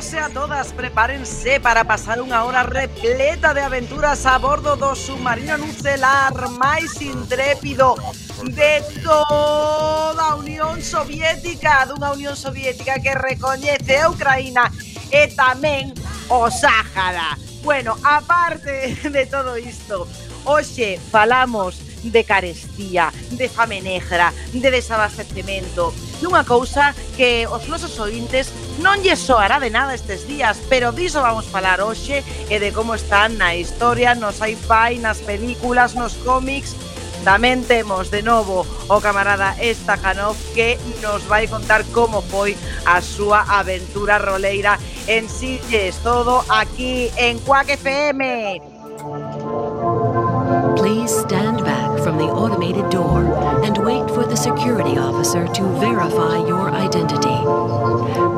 todos e a todas, prepárense para pasar unha hora repleta de aventuras a bordo do submarino nucelar máis intrépido de toda a Unión Soviética, dunha Unión Soviética que recoñece a Ucraína e tamén o Sáhara. Bueno, aparte de todo isto, hoxe falamos de carestía, de fame negra, de desabastecemento, dunha cousa que os nosos ointes Non lle soará de nada estes días, pero diso vamos falar hoxe e de como están na historia, no sci-fi, nas películas, nos cómics, Tamén temos de novo o camarada Estajanov que nos vai contar como foi a súa aventura roleira en Silles. Todo aquí en Quack FM. Please stand back. From the automated door and wait for the security officer to verify your identity.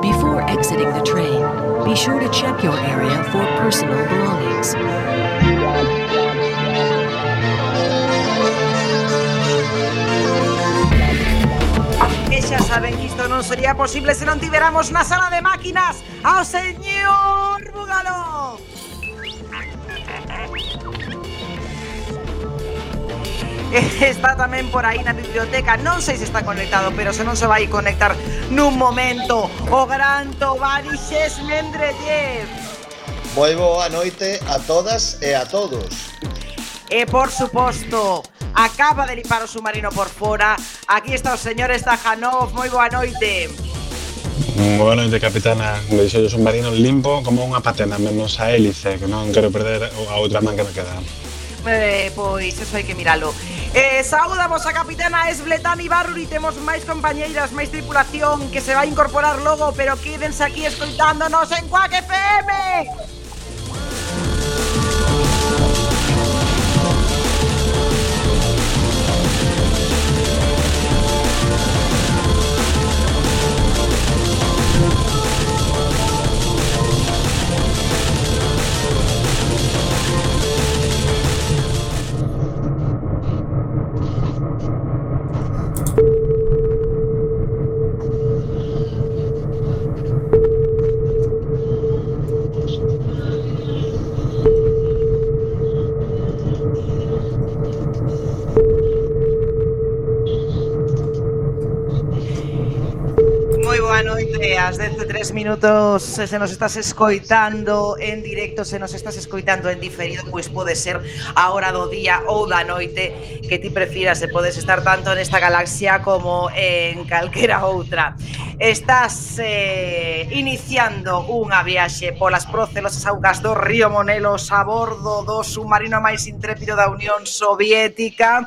Before exiting the train, be sure to check your area for personal belongings. E xa saben que isto non sería posible se non tiveramos na sala de máquinas ao está tamén por aí na biblioteca, non sei se está conectado, pero se non se vai conectar nun momento o gran Tobarixes Mendrellev. Moi boa noite a todas e a todos. E por suposto, acaba de lipar o submarino por fora. Aquí está o señor Stajanov, moi boa noite. Boa noite, capitana. Deixo o submarino limpo como unha patena, menos a hélice, que non quero perder a outra man que me queda. Eh, pois eso hai que miralo. Eh, saudamos a capitana Esbletán e Temos máis compañeiras, máis tripulación Que se vai incorporar logo Pero quídense aquí escoitándonos en Quack FM ás 13 minutos se, se nos estás escoitando en directo, se nos estás escoitando en diferido, pois pode ser a hora do día ou da noite que ti prefiras, se podes estar tanto nesta galaxia como en calquera outra. Estás eh, iniciando unha viaxe polas procelosas augas do río Monelos a bordo do submarino máis intrépido da Unión Soviética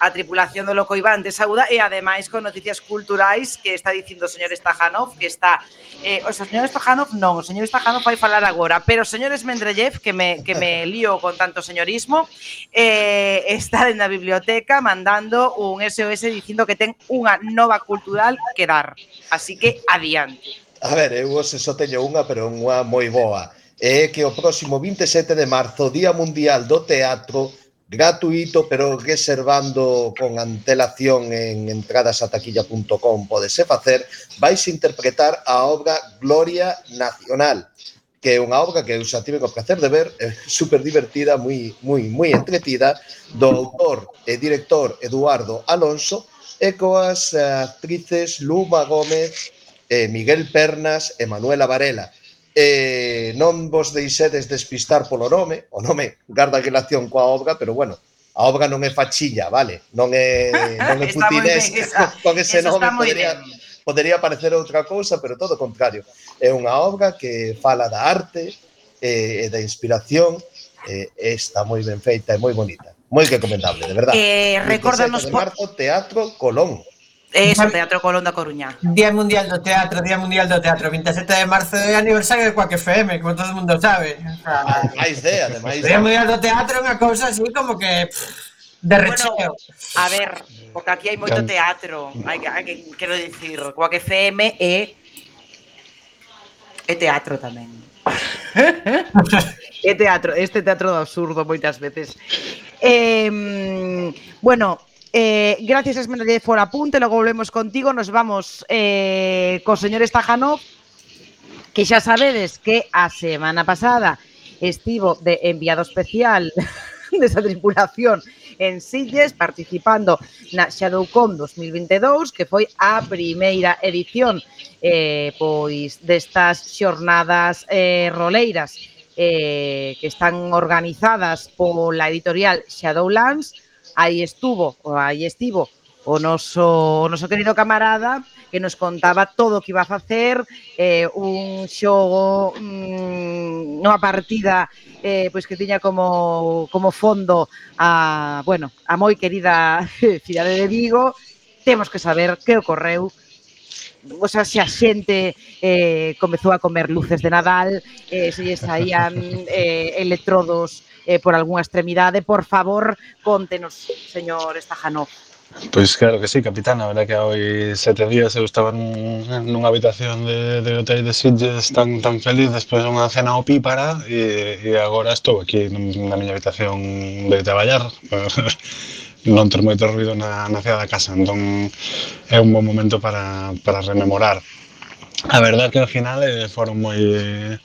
a tripulación do Loco Iván de Sauda e ademais con noticias culturais que está dicindo o señor Stajanov que está eh, o señor Stajanov non, o señor Stajanov vai falar agora pero o señor Esmendrellev que me, que me lío con tanto señorismo eh, está na biblioteca mandando un SOS dicindo que ten unha nova cultural que dar así que adiante A ver, eu hoxe só teño unha, pero unha moi boa. É que o próximo 27 de marzo, Día Mundial do Teatro, gratuito, pero reservando con antelación en entradasataquilla.com podese facer, vais interpretar a obra Gloria Nacional, que é unha obra que eu xa tive o placer de ver, é super divertida, moi, moi, moi entretida, do autor e director Eduardo Alonso, e coas eh, actrices Luma Gómez, eh, Miguel Pernas e Manuela Varela eh, non vos deixedes despistar polo nome, o nome garda relación coa obra, pero bueno, a obra non é fachilla, vale? Non é, non é esa con ese Eso nome podría, bien. podría parecer outra cousa, pero todo o contrario. É unha obra que fala da arte e, eh, e da inspiración, eh, está moi ben feita e moi bonita. Moi recomendable, de verdade. Eh, recórdanos... De marzo, Teatro Colón. Eso, Teatro Colón da Coruña. Día Mundial do Teatro, Día Mundial do Teatro, 27 de marzo é aniversario de Quack FM, como todo o mundo sabe. Ademais ah, de, ademais de. Día Mundial do Teatro é unha cousa así como que pff, de recheo. Bueno, a ver, porque aquí hai moito teatro, hai, hai que, quero dicir, Quack FM é é teatro tamén. é teatro, este teatro do absurdo moitas veces. Eh, bueno, Eh, gracias Esmeralda de Forapunte, logo volvemos contigo, nos vamos eh, co señor Estajanov, que xa sabedes que a semana pasada estivo de enviado especial desa tripulación en Silles participando na ShadowCon 2022, que foi a primeira edición eh, pois destas xornadas eh, roleiras eh, que están organizadas pola editorial Shadowlands, aí estuvo, aí estivo o noso, o noso querido camarada que nos contaba todo o que iba a facer eh, un xogo mm, unha partida eh, pois que tiña como, como fondo a, bueno, a moi querida cidade de Vigo. Temos que saber que ocorreu. O sea, se a xente eh, comezou a comer luces de Nadal, eh, se lle saían eh, electrodos eh, por algunha extremidade, por favor, contenos, señor Estajanov. Pois claro que sí, capitán, a verdad que hai sete días eu estaba nun, nunha habitación de, de hotel de Sitges tan, tan feliz despois dunha cena ao pípara e, e agora estou aquí na miña habitación de traballar non ter moito ruido na, na cidade da casa entón é un bon momento para, para rememorar a verdad que ao final eh, foron moi eh,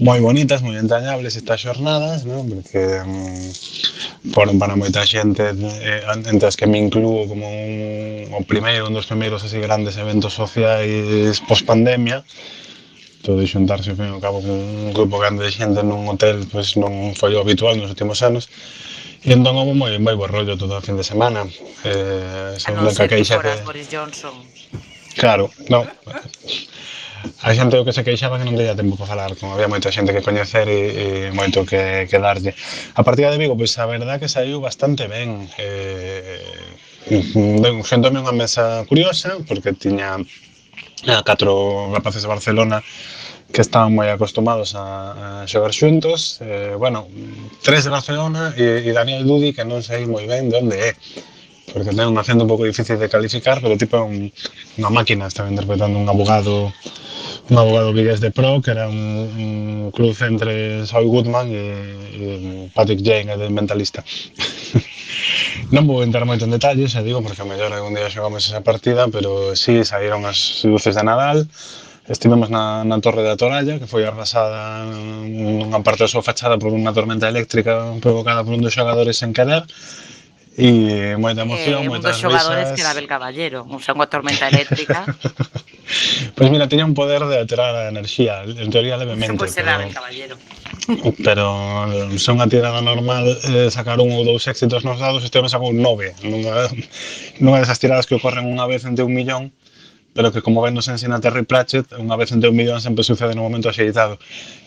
moi bonitas, moi entrañables estas xornadas, non? porque mm, foron para moita xente eh, entre as que me incluo como un, o primeiro, un dos primeiros así grandes eventos sociais post pandemia, todo de xuntarse ao fin ao cabo con un grupo grande de xente nun hotel pois non foi o habitual nos últimos anos. E entón houve moi, moi bo rollo todo o fin de semana. Eh, a non ser que, que, que Boris Johnson. Claro, non a xente que se queixaba que non teña tempo para falar, como había moita xente que coñecer e, e moito que, que darlle. A partida de Vigo, pois a verdad que saiu bastante ben. Mm, eh, xentome unha mesa curiosa, porque tiña a catro rapaces de Barcelona que estaban moi acostumados a, a xogar xuntos. Eh, bueno, tres de Barcelona e, e Daniel Dudi, que non sei moi ben de onde é. Eh porque ten un acento un pouco difícil de calificar, pero tipo é un, unha máquina, estaba interpretando un abogado un abogado que de pro, que era un, un cruz entre Saul Goodman e, e Patrick Jane, de mentalista. non vou entrar moito en detalles, e digo, porque a mellor algún día xogamos esa partida, pero sí, saíron as luces de Nadal, Estivemos na, na Torre da Toralla, que foi arrasada unha parte da súa fachada por unha tormenta eléctrica provocada por un dos xogadores sen querer, E moita emoción, eh, moitas risas. Un dos xogadores risas. que era Abel Caballero, un unha tormenta eléctrica. pois pues mira, teña un poder de alterar a enerxía, en teoría levemente. Pois era Abel Caballero. Pero um, se unha tirada normal eh, sacar un ou dous éxitos nos dados, este me sacou un nove. Nunha, nunha desas tiradas que ocorren unha vez entre un millón, pero que como ben nos ensina Terry Pratchett, unha vez en 10 millóns sempre sucede no momento axeitado.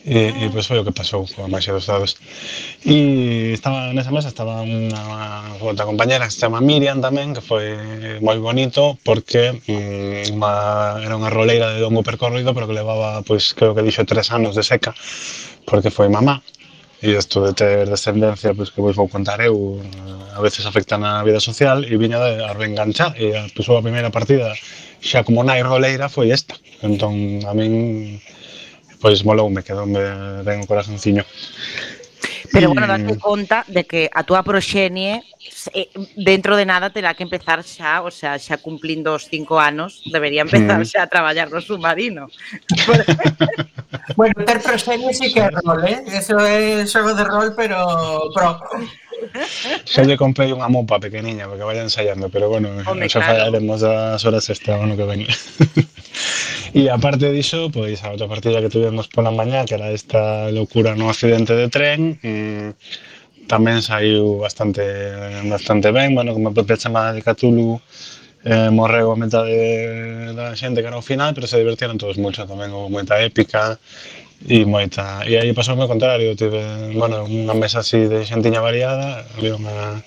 E, e ah. pois foi o que pasou coa Maxia dos Dados. E estaba nesa mesa estaba unha outra compañera que se chama Miriam tamén, que foi moi bonito porque mm, uma, era unha roleira de longo percorrido, pero que levaba, pois, creo que dixo tres anos de seca, porque foi mamá e isto de ter descendencia, pois que vos vou contar eh, eu, a veces afecta na vida social e viña de, a reenganchar e a, pois, a primeira partida xa como nai roleira foi esta. Entón, a min pois moloume, quedoume ben o corazonciño. Pero bueno, date conta de que a túa proxenie eh, dentro de nada terá que empezar xa, o sea, xa cumplindo os cinco anos, debería empezar mm. xa a traballar no submarino. Bueno, ter proxenio sí que é rol, eh? Eso é xogo de rol, pero pro. Xa lle comprei unha mopa pequeniña porque vaya ensaiando, pero bueno, Home, xa claro. as horas extra ano que ven. e aparte diso, pois a outra partida que tuvemos pola mañá, que era esta locura no accidente de tren, mmm, tamén saiu bastante bastante ben, bueno, como a propia chamada de Cthulhu, eh, morreu a metade da xente que era o final, pero se divertieron todos moito tamén, houve moita épica e moita... E aí pasou o contrario, tive, bueno, unha mesa así de xentiña variada, había unha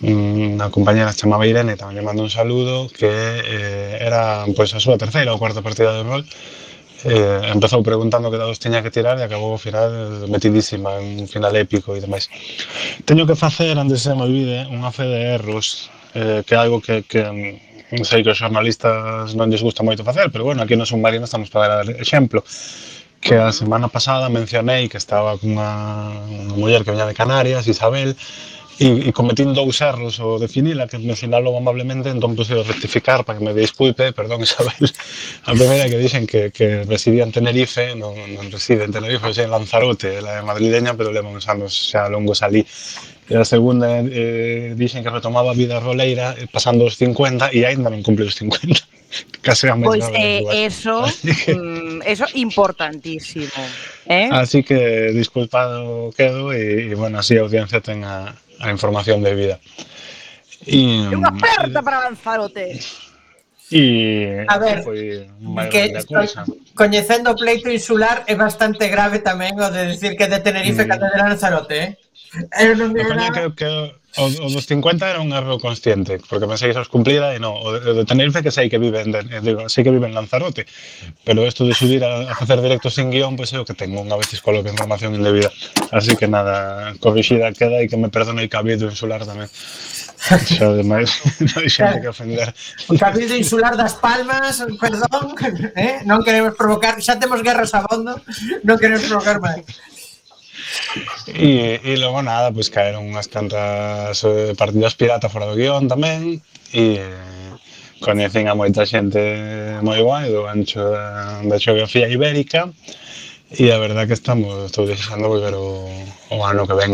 unha compañera chamaba Irene, tamén lle mando un saludo, que eh, era pois, a súa terceira ou cuarta partida de rol, eh, empezou preguntando que dados tiña que tirar e acabou ao final metidísima en un final épico e demais. Teño que facer, antes se me olvide, unha fe de erros eh, que é algo que, que mm, sei que os xornalistas non lles gusta moito facer, pero bueno, aquí no submarino estamos para dar exemplo. Que a semana pasada mencionei que estaba cunha muller que veña de Canarias, Isabel, e, e cometín dous erros o definila que me sinalou amablemente, entón puxeo rectificar para que me disculpe, perdón Isabel, a primeira que dixen que, que residía en Tenerife, non, non reside en Tenerife, xa en Lanzarote, ela é madrileña, pero leva uns anos xa longos ali, e a segunda eh, dixen que retomaba a vida roleira eh, pasando os 50 e aínda non cumple os 50 case a Pois eh, eso, mm, eso importantísimo eh? así que disculpado quedo e, e bueno, así a audiencia ten a, a información de vida e, unha aperta para Lanzarote E a ver, foi que cousa. coñecendo o pleito insular é bastante grave tamén o de decir que de Tenerife mm. cate de Lanzarote, eh? Eu non digo nada. Que, que o, o dos 50 era un erro consciente, porque pensei que xa os cumplida e non. O de, o de Tenerife que sei que viven, de, eh, digo, sei que viven en Lanzarote, pero isto de subir a, a facer directos sin guión, pois pues, é o que tengo, unha veces coloco información indebida. Así que nada, corrixida queda e que me perdone o cabido insular tamén. Xa ademais, non hai xente que ofender. O cabido insular das Palmas, perdón, eh? non queremos provocar, xa temos guerras abondo, non queremos provocar máis. E, e logo nada, pois caeron unhas cantas eh, partidas pirata fora do guión tamén e eh, coñecen a moita xente moi guai do ancho da, da xeografía ibérica e a verdad que estamos, estou desexando volver o, o ano que ven.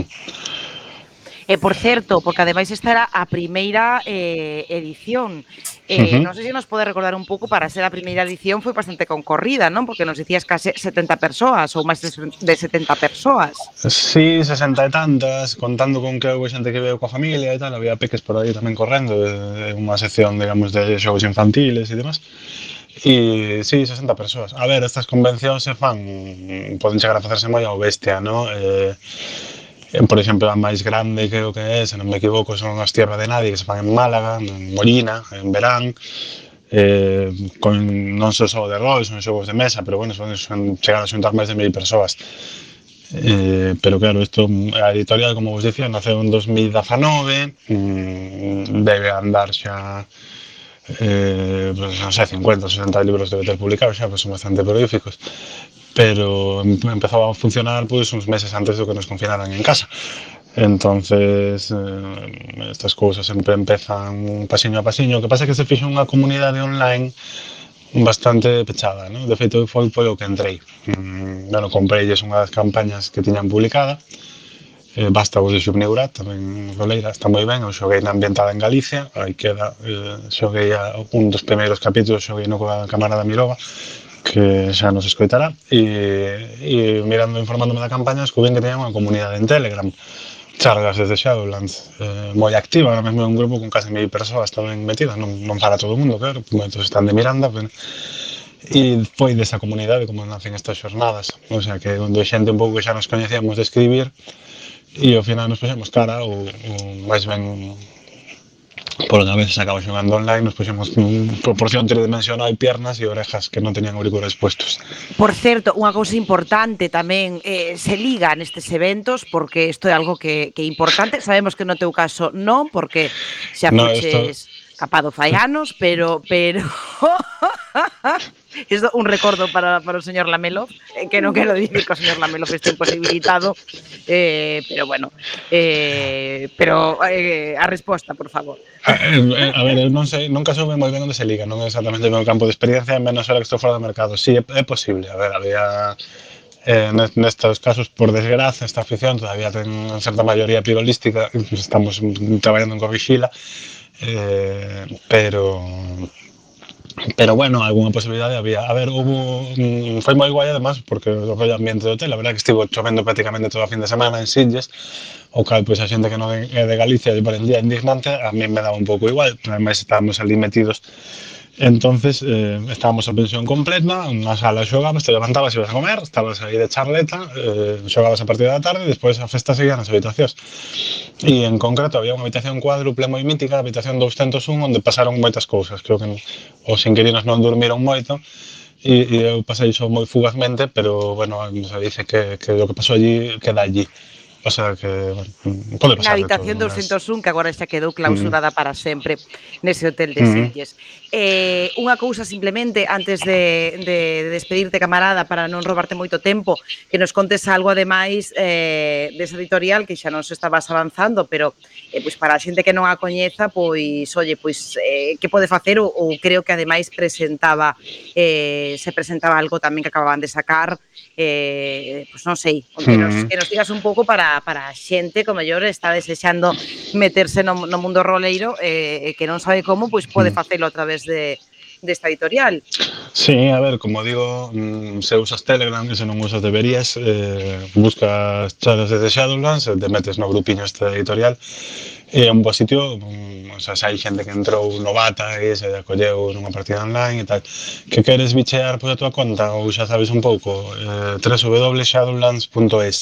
E por certo, porque ademais esta era a primeira eh, edición. Eh. Non sei se nos pode recordar un pouco para ser a primeira edición foi bastante concorrida, non? Porque nos dicías case 70 persoas ou máis de 70 persoas. Sí, 60 e tantas, contando con que houve xente que veo coa familia e tal, había peques por aí tamén correndo, de unha sección, digamos, de xogos infantiles e demás. E sí, 60 persoas. A ver, estas convencións se fan, poden chegar a facerse moi ao bestia, no? Eh, eh, Eh, por exemplo, a máis grande creo que é, se non me equivoco, son as Tierra de nadie que se fan en Málaga, en Molina, en Verán, eh, con non só xogo de rol, son xogos de mesa, pero bueno, son, son chegar a xuntar máis de mil persoas. Eh, pero claro, isto, a editorial, como vos dicía, naceu en 2019, mm, debe andar xa eh, pues, non sei, 50 ou 60 libros debe ter publicados xa, pois pues son bastante prolíficos pero empezaba a funcionar pues uns meses antes do que nos confinaran en casa. Entonces, eh, estas cousas sempre empezan pasiño a pasiño. O que pasa é que se fixo unha comunidade online bastante pechada, ¿no? De feito, foi polo que entrei. Mm, bueno, compreilles unha das campañas que tiñan publicada, eh, basta vos de Xubneura, tamén Roleira, está moi ben, eu xoguei na ambientada en Galicia, aí queda, eh, xoguei a, un dos primeiros capítulos, xoguei no coa Camarada Mirova, que xa nos escoitará, e, e mirando, informándome da campaña, descubrín que teña unha comunidade en Telegram, charlas desde Shadowlands, eh, moi activa, ahora mesmo é un grupo con case mil persoas tamén metidas, non, non para todo o mundo, claro, moitos están de Miranda, pero, e foi desa comunidade como nacen estas xornadas, o sea que onde xente un pouco que xa nos coñecíamos de escribir, e ao final nos puxemos cara ou, ou máis ben por una vez acabamos xogando online, nos puxemos en proporción tridimensional piernas e orejas que non tenían auriculares puestos. Por certo, unha cousa importante tamén, eh, se liga nestes eventos, porque isto é algo que, que é importante, sabemos que no teu caso non, porque xa no, esto... capado fai anos, pero... pero... Isto un recordo para, para o señor Lamelov, eh, que non quero dicir que o señor Lamelov este imposibilitado, eh, pero bueno, eh, pero eh, a resposta, por favor. A, eh, a ver, eu non sei, nunca soube moi ben onde se liga, non é exactamente o meu campo de experiencia, menos ahora que estou fora do mercado. Sí, é, é posible, a ver, había eh, nest- nestes casos, por desgracia, esta afición todavía ten certa maioría pirolística, estamos traballando en Corrixila, eh, pero pero bueno, alguna posibilidad había. A ver, hubo. Mm, fue muy guay además, porque fue el ambiente de hotel. La verdad que estuvo lloviendo prácticamente todo el fin de semana en Sitges. O que pues a gente que no es eh, de Galicia y por el día indignante, a mí me daba un poco igual. Además, estábamos allí metidos Entonces, eh, estábamos en pensión completa, unha sala xogabas, te levantabas e ibas a comer, estabas aí de charleta, eh, xogabas a partir da tarde e despois a festa seguía nas habitacións. E en concreto había unha habitación cuádruple moi mítica, a habitación 201, onde pasaron moitas cousas. Creo que os inquilinos non dormiron moito, e, e eu pasei iso moi fugazmente, pero, bueno, se dice que, que o que pasou allí queda allí. O sea que bueno, pode pasar. Na habitación todo, 201 que agora xa quedou clausurada mm. para sempre nese hotel de mm. Sitges. Eh, unha cousa simplemente antes de, de, de despedirte, camarada, para non robarte moito tempo, que nos contes algo ademais eh, desa editorial que xa non se estabas avanzando, pero eh, pois para a xente que non a coñeza, pois, olle, pois, eh, que pode facer? Ou, ou creo que ademais presentaba eh, se presentaba algo tamén que acababan de sacar eh, pois non sei, que nos, mm-hmm. que nos digas un pouco para, para a xente como mellor está desexando meterse no, no mundo roleiro eh, que non sabe como, pois pode mm. facelo a través de, desta editorial. Sí, a ver, como digo, mm, se usas Telegram, se non usas deberías, eh, buscas charlas desde Shadowlands, te metes no grupiño esta editorial, e é un bo sitio, mm, o sea, se hai xente que entrou novata e se acolleu nunha partida online e tal, que queres bichear pois, a tua conta ou xa sabes un pouco, eh, www.shadowlands.es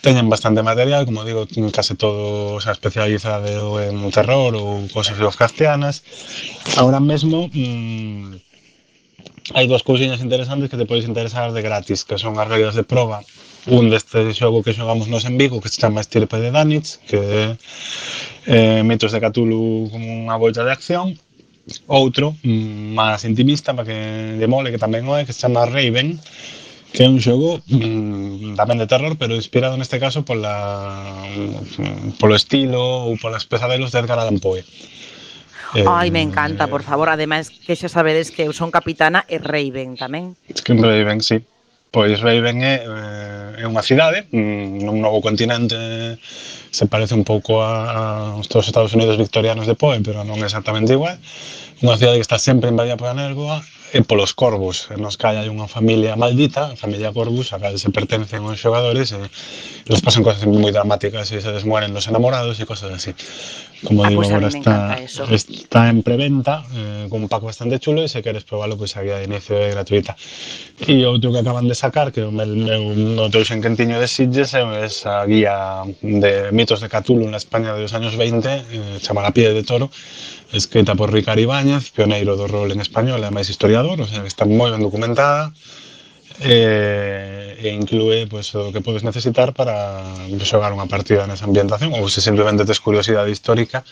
Teñen bastante material, como digo, case todo o sea, especializado en terror ou cosas castianas. Ahora mesmo, mmm, hai dúas cousiñas interesantes que te podes interesar de gratis, que son as regras de proba un deste xogo que xogamos nos en Vigo que se chama Estirpe de Danitz que é eh, mitos de Cthulhu como unha volta de acción outro mm, máis intimista para que demole que tamén o é que se chama Raven que é un xogo mm, tamén de terror, pero inspirado neste caso pola mm, polo estilo ou polas pesadelos de Edgar Allan Poe. Eh, Ai, me encanta, por favor, ademais que xa sabedes que eu son capitana e Raven tamén. Es que Raven, sí. Pois Raven é, eh, é unha cidade mm, nun novo continente se parece un pouco a, a os Estados Unidos victorianos de Poe, pero non é exactamente igual. Unha cidade que está sempre invadida pola néboa e polos corvos. Nos cae hai unha familia maldita, a familia Corvus, a cal se pertencen os xogadores, e nos pasan cosas moi dramáticas, e se desmueren los enamorados e cosas así. como ah, digo, pues ahora está, está en preventa eh, con un pack bastante chulo y si quieres probarlo, pues había de inicio es gratuita. Y otro que acaban de sacar, que me, me, otro encantiño de Sitges, es esa guía de mitos de Cthulhu en la España de los años 20, eh, llamada Pie de Toro, escrita por Ricardo Ibáñez, pionero de rol en español, además historiador, o sea que está muy bien documentada. eh, e inclúe pues, o que podes necesitar para xogar unha partida nesa ambientación ou se simplemente tes curiosidade histórica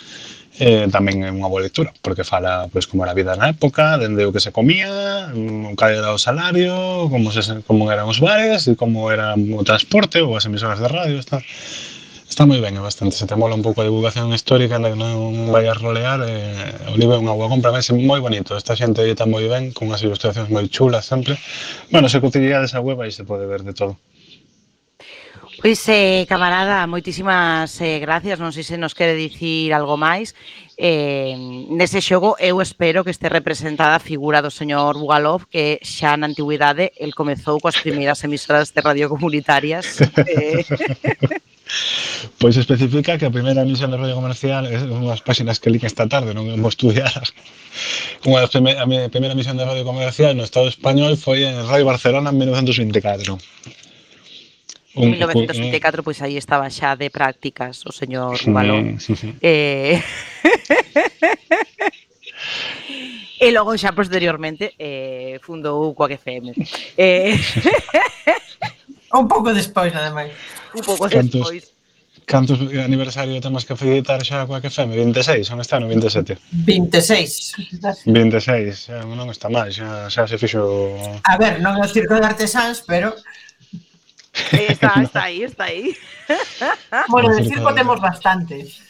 eh, tamén é unha boa lectura porque fala pues, como era a vida na época dende o que se comía mm, cal era o salario como, se, como eran os bares e como era o transporte ou as emisoras de radio tal está moi ben, é bastante. Se te mola un pouco a divulgación histórica, na que non vayas rolear, eh, o libro é unha boa compra, é moi bonito. Esta xente edita moi ben, con unhas ilustracións moi chulas sempre. Bueno, se cotillades a web aí se pode ver de todo. Pois, eh, camarada, moitísimas eh, gracias. Non sei se nos quere dicir algo máis. Eh, nese xogo, eu espero que este representada a figura do señor Bugalov, que xa na antigüidade el comezou coas primeiras emisoras de radio comunitarias. Eh, Pois especifica que a primeira emisión de Radio Comercial é unhas páxinas que lín esta tarde, non vou estudiar. Unha das primeira, a primeira emisión de Radio Comercial no Estado Español foi en Radio Barcelona en 1924. Un, en 1924, pois aí estaba xa de prácticas o señor Balón. Sí, sí, sí. Eh... e logo xa posteriormente eh, fundou Coac FM. Eh... Un pouco despois, ademais. Un pouco cantos, despois. Cantos aniversario temos que felicitar xa coa que feme? 26, son este ano 27. 26. 26, xa, non está mal, xa, xa se fixo... A ver, non é o circo de artesáns, pero... Está, está aí, está aí. bueno, de circo temos bastantes.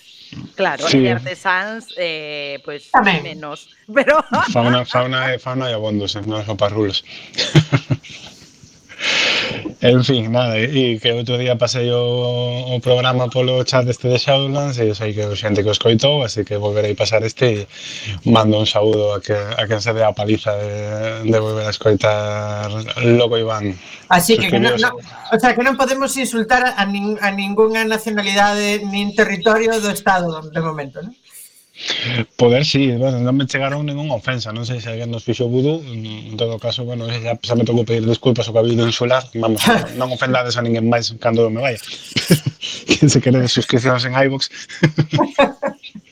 Claro, sí. de artesáns, eh, pues, Tamén. menos. Pero... fauna, fauna, fauna e abondos, eh, non as parrulos. En fin, nada, e que outro día pasei o, o programa polo chat este de Shadowlands e sei que o xente que o escoitou, así que volverei pasar este e mando un saúdo a, que, a quen se dé a paliza de, de volver a escoitar Loco Iván. Así que, que non, no, o sea, que non podemos insultar a, nin, a ninguna nacionalidade nin territorio do Estado de momento, non? Poder si, sí. bueno, non me chegaron ninguna ofensa, non sei se alguén nos fixo vudú, en todo caso, bueno, xa, xa me tocou pedir desculpas ao cabildo insular, vamos, non ofendades a ninguén máis cando me vaya. Quen se quere suscripcións en iVox.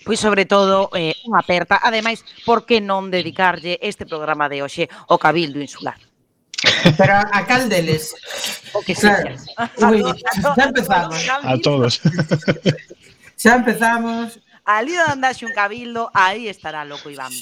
Pois sobre todo eh, unha aperta, ademais, por que non dedicarlle este programa de hoxe ao cabildo insular? Pero a, a cal deles? O que claro. Uy, xa empezamos. A todos. Xa empezamos ali onde haxe un cabildo, aí estará loco Iván.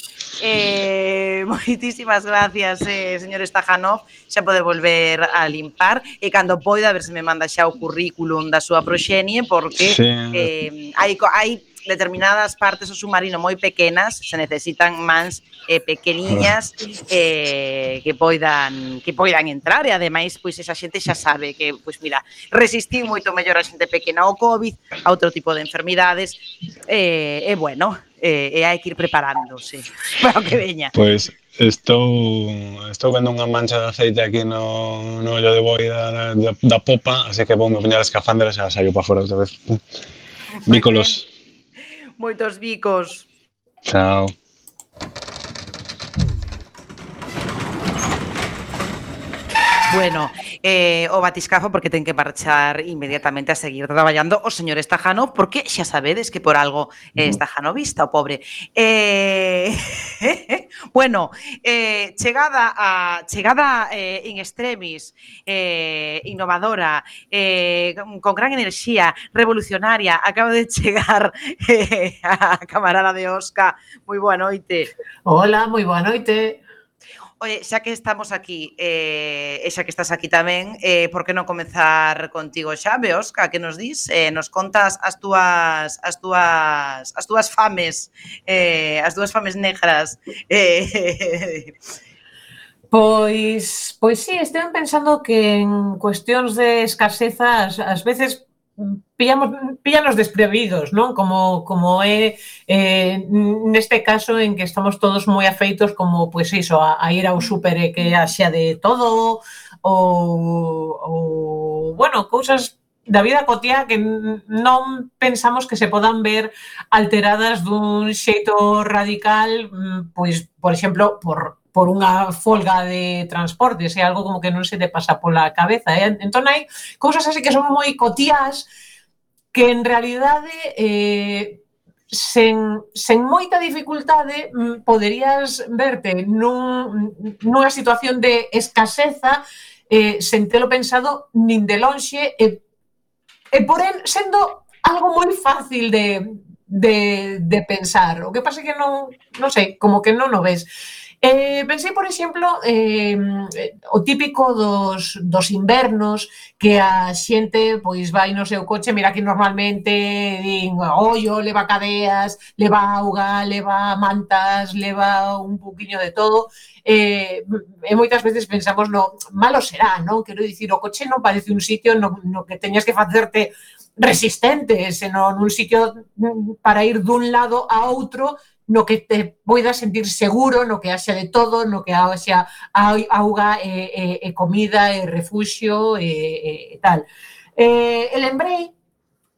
Eh, moitísimas gracias, eh, señor Stajanov. Xa pode volver a limpar. E cando poida, a ver se me manda xa o currículum da súa proxenie, porque sí. eh, hai, hai determinadas partes do submarino moi pequenas, se necesitan mans eh, pequeniñas eh, que poidan que poidan entrar e ademais pois esa xente xa sabe que pois mira, resistiu moito mellor a xente pequena ao COVID, a outro tipo de enfermidades eh, e bueno, eh, e hai que ir preparándose para o que veña. Pois pues estou estou vendo unha mancha de aceite aquí no, no ollo de boi da, da, da popa, así que vou me poñer as escafandra e xa saio para fora outra vez. Ah, Vícolos. Moitos bicos. Chao. Bueno, eh, o batiscafo porque ten que marchar inmediatamente a seguir traballando o señor Estajanov porque xa sabedes que por algo eh, Estajanovista o oh, pobre. Eh, bueno, eh, chegada a chegada eh, in extremis, eh, innovadora, eh, con gran enerxía, revolucionaria, acaba de chegar eh, a camarada de Osca. Moi boa noite. Hola, moi boa noite. Oye, xa que estamos aquí, eh, e xa que estás aquí tamén, eh, por que non comenzar contigo xa, Osca, que nos dis? Eh, nos contas as túas as túas as túas fames, eh, as túas fames negras. Eh, Pois, pois sí, estive pensando que en cuestións de escaseza as, as veces pillamos, pillanos desprevidos, non? Como, como é eh, neste caso en que estamos todos moi afeitos como, pois pues, iso, a, a ir ao súper e que haxa de todo ou, ou bueno, cousas da vida cotía que non pensamos que se podan ver alteradas dun xeito radical, mm, pois, por exemplo, por por unha folga de transportes, é algo como que non se te pasa pola cabeza. Eh? Entón hai cousas así que son moi cotías que en realidade eh, sen, sen moita dificultade mm, poderías verte nun, nunha situación de escaseza eh, sen telo pensado nin de lonxe e, e porén sendo algo moi fácil de, de, de pensar. O que pasa é que non, non sei, como que non o ves. Eh, pensei, por exemplo, eh, o típico dos, dos invernos que a xente pois vai no seu coche, mira que normalmente din ollo, leva cadeas, leva auga, leva mantas, leva un poquinho de todo. Eh, e moitas veces pensamos, no, malo será, non? Quero dicir, o coche non parece un sitio no, no que teñas que facerte resistente, senón un sitio mm, para ir dun lado a outro no que te poidas sentir seguro, no que haxa de todo, no que haxa auga e, eh, e, eh, e eh, comida e refuxio e, e, e tal. Eh, e lembrei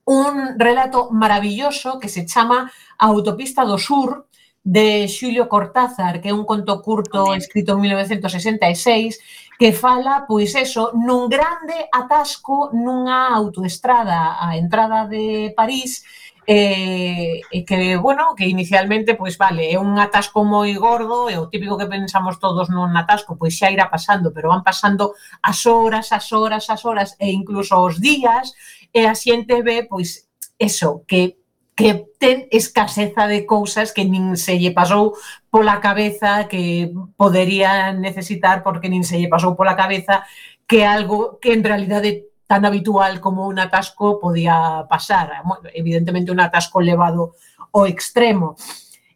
un relato maravilloso que se chama A autopista do sur, de Xulio Cortázar, que é un conto curto escrito en 1966, que fala, pois eso, nun grande atasco nunha autoestrada, á entrada de París, eh, e que, bueno, que inicialmente, pois vale, é un atasco moi gordo, é o típico que pensamos todos nun atasco, pois xa irá pasando, pero van pasando as horas, as horas, as horas e incluso os días, e a xente ve, pois, eso, que que ten escaseza de cousas que nin se lle pasou pola cabeza que podería necesitar porque nin se lle pasou pola cabeza que algo que en realidade tan habitual como un atasco podía pasar. Evidentemente un atasco levado ao extremo.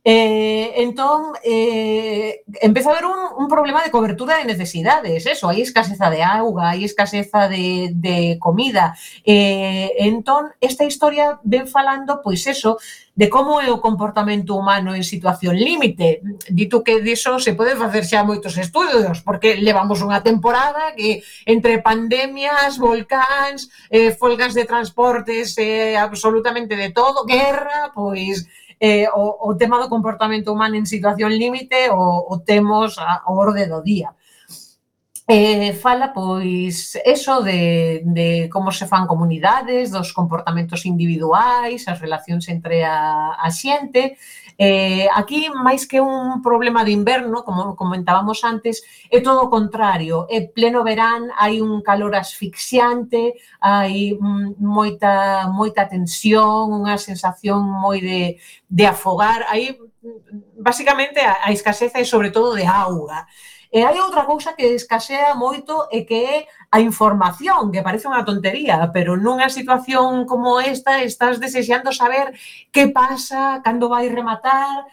Eh, entón, eh, empeza a haber un, un problema de cobertura de necesidades, eso, hai escaseza de auga, hai escaseza de, de comida. Eh, entón, esta historia ven falando, pois eso, de como é o comportamento humano en situación límite. Dito que diso se pode facer xa moitos estudios, porque levamos unha temporada que entre pandemias, volcáns, eh, folgas de transportes, eh, absolutamente de todo, guerra, pois eh, o, o tema do comportamento humano en situación límite o, o temos a, a orde do día. Eh, fala, pois, eso de, de como se fan comunidades, dos comportamentos individuais, as relacións entre a, a xente, Eh, aquí, máis que un problema de inverno, como comentábamos antes, é todo o contrario. É pleno verán, hai un calor asfixiante, hai mm, moita, moita tensión, unha sensación moi de, de afogar. Hai, mm, basicamente, a, a escaseza é sobre todo de auga. E hai outra cousa que escasea moito e que é a información, que parece unha tontería, pero nunha situación como esta estás desexando saber que pasa, cando vai rematar,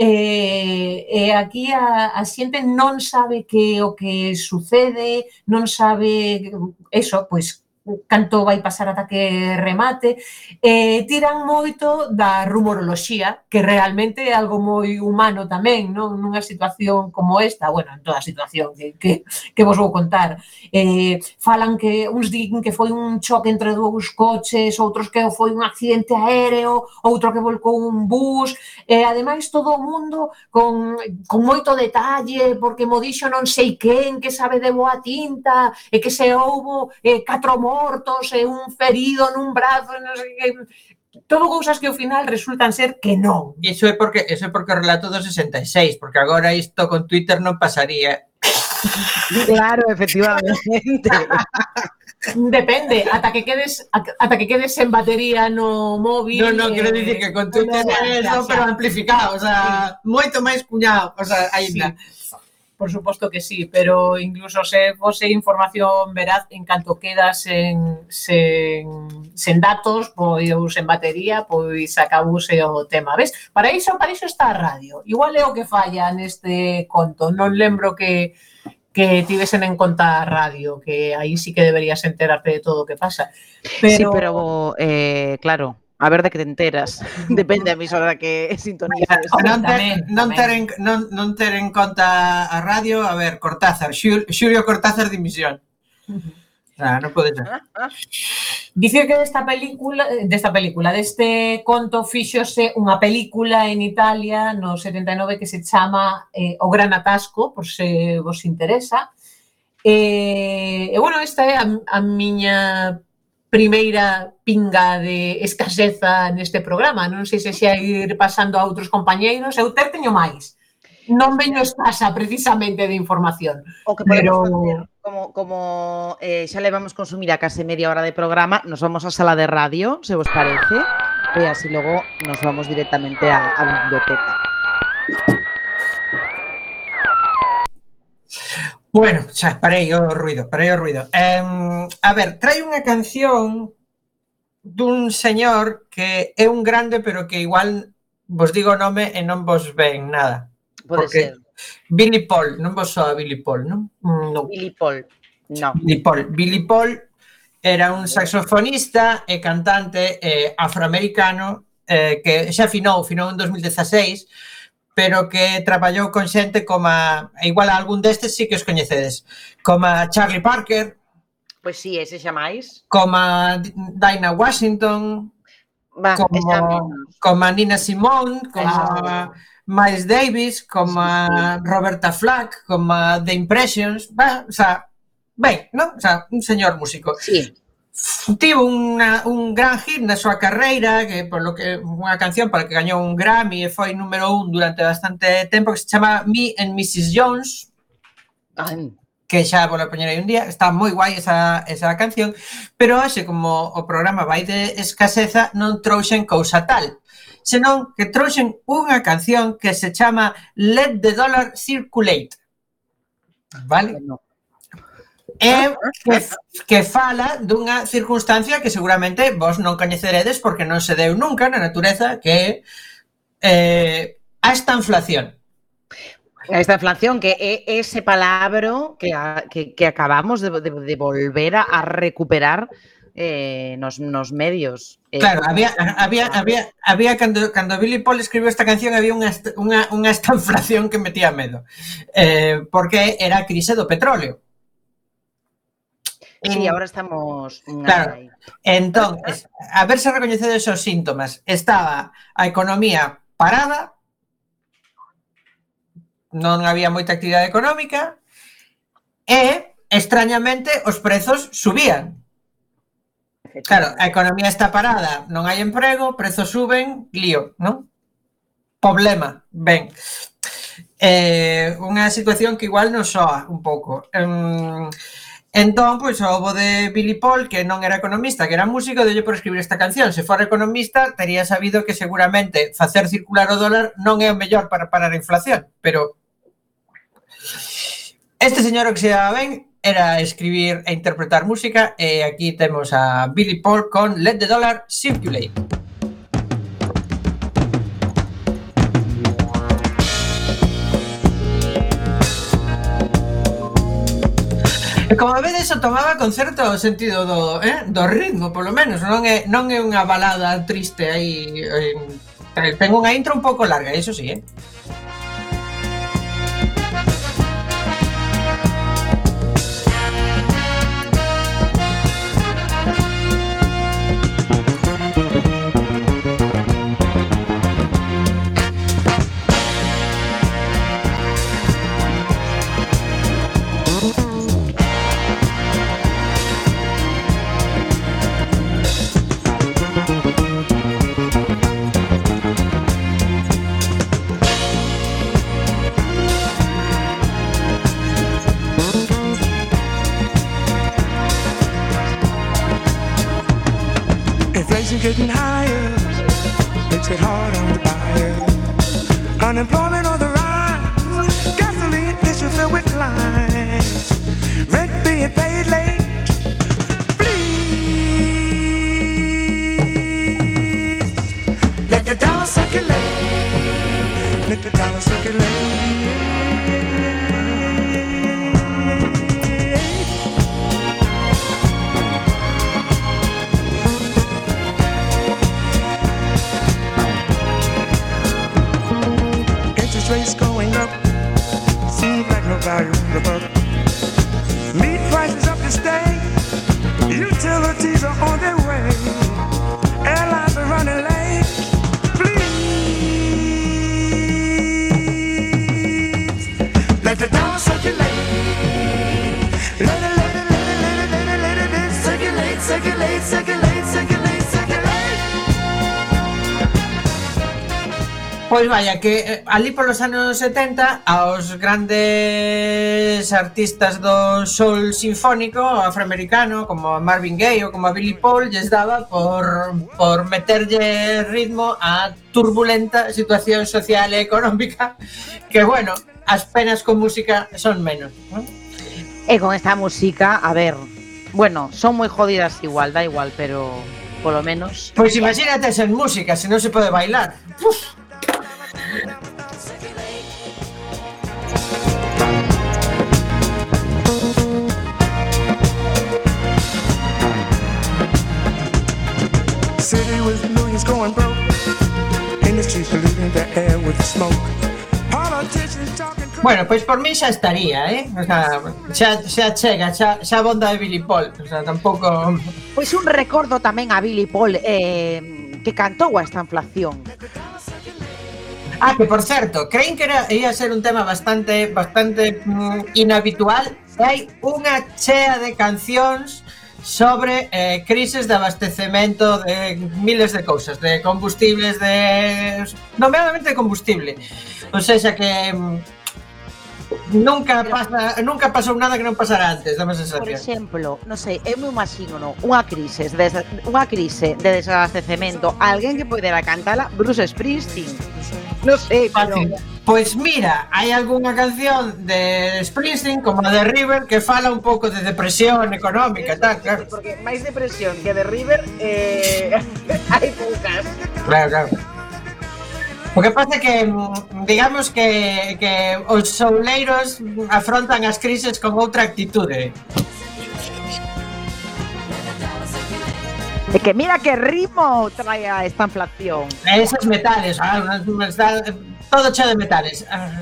e, e aquí a, a xente non sabe que o que sucede, non sabe eso, pois canto vai pasar ata que remate, eh, tiran moito da rumoroloxía, que realmente é algo moi humano tamén, non? nunha situación como esta, bueno, en toda a situación que, que, que vos vou contar. Eh, falan que uns din que foi un choque entre dous coches, outros que foi un accidente aéreo, outro que volcou un bus, e eh, ademais todo o mundo con, con moito detalle, porque mo dixo non sei quen, que sabe de boa tinta, e que se houbo eh, catro mortos e un ferido nun brazo, non sei que todo cousas que ao final resultan ser que non. Iso é porque iso é porque o relato do 66, porque agora isto con Twitter non pasaría. Claro, efectivamente. Depende, ata que quedes ata que quedes en batería no móvil. Non, non, quero dicir que con eh, Twitter no, é eso, pero amplificado, o sea, moito máis cuñado, o sea, aínda. Sí por suposto que sí, pero incluso se fose información veraz en canto quedas en, sen, sen datos, pois en batería, pois acabuse o tema, ves? Para iso, para iso está a radio. Igual é o que falla neste conto, non lembro que que tivesen en conta a radio, que aí sí que deberías enterarte de todo o que pasa. Pero... Sí, pero eh, claro, a ver de que te enteras. Depende a emisora que sintonizas. Non ter, non ter, en, non, non ter en conta a radio, a ver, Cortázar, Xulio Cortázar ah, ah. de emisión. Ah, non pode ser. Dicir que desta película, desta película, deste conto fíxose unha película en Italia no 79 que se chama eh, O Gran Atasco, por se vos interesa. E, eh, e bueno, esta é a, a miña primeira pinga de escaseza neste programa. Non sei se xa ir pasando a outros compañeiros. Eu ter teño máis. Non veño escasa precisamente de información. O que podemos pero... facer, como, como eh, xa levamos consumir a case media hora de programa, nos vamos á sala de radio, se vos parece, e así logo nos vamos directamente á, á biblioteca. Bueno, xa, parei o ruido, parei o ruido. Eh, a ver, trai unha canción dun señor que é un grande, pero que igual vos digo o nome e non vos ven nada. Pode porque ser. Billy Paul, non vos soa Billy Paul, non? Mm, no. Billy Paul, non. Billy Paul, Billy Paul era un saxofonista e cantante eh, afroamericano eh, que xa finou, finou en 2016 pero que traballou con xente como a, igual a algún destes sí que os coñecedes, como a Charlie Parker, Pois sí, ese xa máis. Como a Dinah Washington, Va, como, como a Nina Simone, como a Miles Davis, como a Roberta Flack, como a The Impressions, va, o sea, ben, non? O sea, un señor músico. Sí tivo unha, un gran hit na súa carreira, que por lo que unha canción para que gañou un Grammy e foi número un durante bastante tempo que se chama Me and Mrs. Jones. Ay. Que xa vou poñer aí un día, está moi guai esa, esa canción, pero hoxe como o programa vai de escaseza non trouxen cousa tal, senón que trouxen unha canción que se chama Let the Dollar Circulate. Vale? Bueno é que, que fala dunha circunstancia que seguramente vos non coñeceredes porque non se deu nunca na natureza que é eh, a esta inflación. A estanflación que é ese palabro que, a, que, que acabamos de, de, de volver a, a recuperar eh, nos, nos medios. Eh, claro, había, había, había, había cando, cando Billy Paul escribiu esta canción había unha, unha, unha esta inflación que metía medo, eh, porque era a crise do petróleo. E agora estamos mm, claro. Aí. Entón, a verse recoñecedes esos síntomas, estaba a economía parada, non había moita actividade económica e extrañamente os prezos subían. Claro, a economía está parada, non hai emprego, prezos suben, lío, non? Problema, ben. Eh, unha situación que igual nos soa un pouco. Eh, Entón, pois, ao bo de Billy Paul, que non era economista, que era músico, delle por escribir esta canción. Se fora economista, tería sabido que seguramente facer circular o dólar non é o mellor para parar a inflación. Pero este señor o que se daba ben era escribir e interpretar música e aquí temos a Billy Paul con Let the Dollar Circulate. E como vedes, o tomaba con certo sentido do, eh, do ritmo, polo menos. Non é, non é unha balada triste aí. Eh, ten unha intro un pouco larga, iso sí, eh? Getting higher makes it hard on the buyer. Unemployment on the rise, gasoline issue filled with lines, rent being paid late. Please let the dollar circulate. Let the dollar circulate. vaya, que eh, ali polos anos 70 aos grandes artistas do soul sinfónico afroamericano como Marvin Gaye ou como Billy Paul lles daba por, por meterlle ritmo a turbulenta situación social e económica que bueno, as penas con música son menos ¿no? E con esta música, a ver bueno, son moi jodidas igual, da igual pero polo menos Pois pues imagínate sen música, se non se pode bailar Uf. City with millions going broke. Industries polluting the air with the smoke. Bueno, pois por mí xa estaría, eh? O sea, xa, xa chega, xa, xa bonda de Billy Paul O sea, tampouco... Pois un recordo tamén a Billy Paul eh, Que cantou a esta inflación Ah, que por certo, creen que era, ia ser un tema bastante bastante mm, inhabitual hai unha chea de cancións sobre eh, crises de abastecemento de miles de cousas, de combustibles, de... nomeadamente de combustible. O sea, que mm, Nunca pero... pasa, nunca pasou nada que non pasara antes, dame sensación. Por exemplo, non sei, eu me imagino no, unha crise de, unha crise de desabastecemento, alguén que poidera cantala Bruce Springsteen. Non sei, pero... Pois mira, hai algunha canción de Springsteen como a de River que fala un pouco de depresión económica, tal, claro. Porque máis depresión que de River eh, hai poucas. Claro, claro. O que pasa que, mm, digamos que, que os souleiros afrontan as crises con outra actitude. E que mira que ritmo trae a esta inflación. Esos metales, ah, todo cheo de metales. Ah,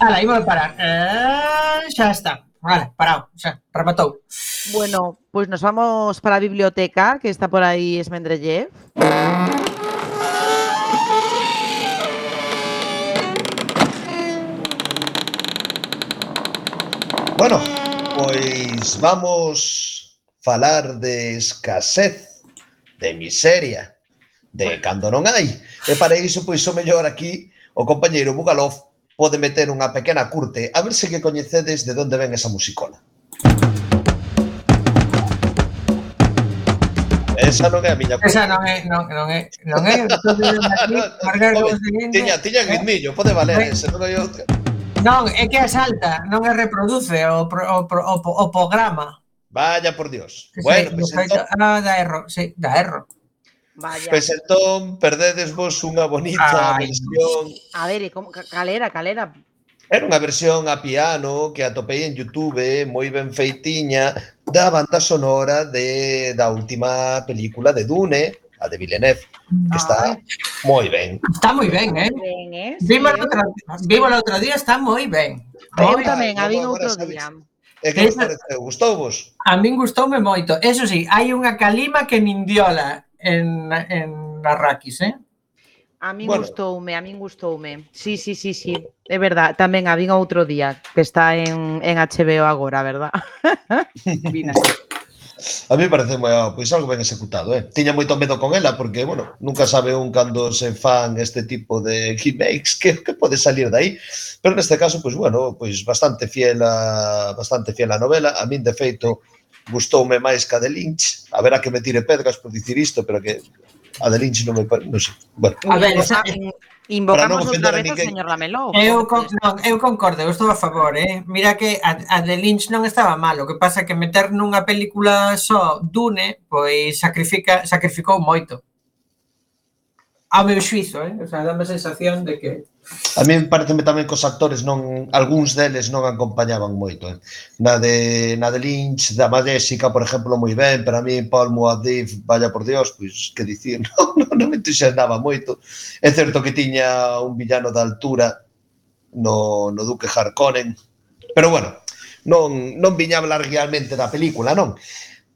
ala, imos parar. Ah, eh, xa está. Vale, parado, xa, rematou. Bueno, pois pues nos vamos para a biblioteca que está por aí Esmendrellev. Bueno, pois vamos falar de escasez, de miseria, de cando non hai. E para iso, pois o mellor aquí, o compañeiro Bugalov pode meter unha pequena curte. A ver se que coñecedes de onde ven esa musicola. Esa non é a miña curte. Esa non é, non, non é, non é. Non é. non, tiña, tiña guindillo, pode valer ese, non é outra. Non, é que asalta, non é reproduce o, pro, o, o, o programa. Vaya por Dios. Que bueno, sei, pues entón... Ah, da erro, sí, da erro. Vaya. Pois pues entón, perdedes vos unha bonita Ay. versión. A ver, como, calera, calera. Era unha versión a piano que atopei en Youtube, moi ben feitiña, da banda sonora de, da última película de Dune, a de Villeneuve, que está moi ben. Está moi ben, eh? Ben, eh? Vimos sí. outro, vimos outro día, está moi ben. Eu tamén, a vin outro día. E que vos pareceu? Gustou vos? A min gustoume moito. Eso sí, hai unha calima que nin diola en, en Arrakis, eh? A min bueno. gustoume, a min gustoume. Sí, sí, sí, sí. É verdad, tamén a vin outro día, que está en, en HBO agora, verdad? Vina. A mí parece moi, ah, pois algo ben executado, eh. Tiña moito medo con ela porque, bueno, nunca sabe un cando se fan este tipo de remakes que que pode salir de aí. Pero neste caso, pois bueno, pois bastante fiel a bastante fiel a novela. A min de feito gustoume máis ca de Lynch. A ver a que me tire pedras por dicir isto, pero que Ah, a de Lynch non me parece, non sei. Bueno, a ver, esa, Invocamos no outra vez ao señor Lamelo. Eu, con, non, eu concordo, eu estou a favor, eh? Mira que a, a de Lynch non estaba mal, o que pasa que meter nunha película só Dune, pois sacrifica, sacrificou moito ao meu xuizo, eh? o sea, dame a sensación de que A mí pareceme tamén que os actores non algúns deles non acompañaban moito. Eh? Na de na de Lynch, da Madésica, por exemplo, moi ben, pero a mí Paul Muadif, vaya por Dios, pois que dicir, non, non, non me entusiasmaba moito. É certo que tiña un villano da altura no, no Duque Harkonnen, pero bueno, non, non viña hablar realmente da película, non?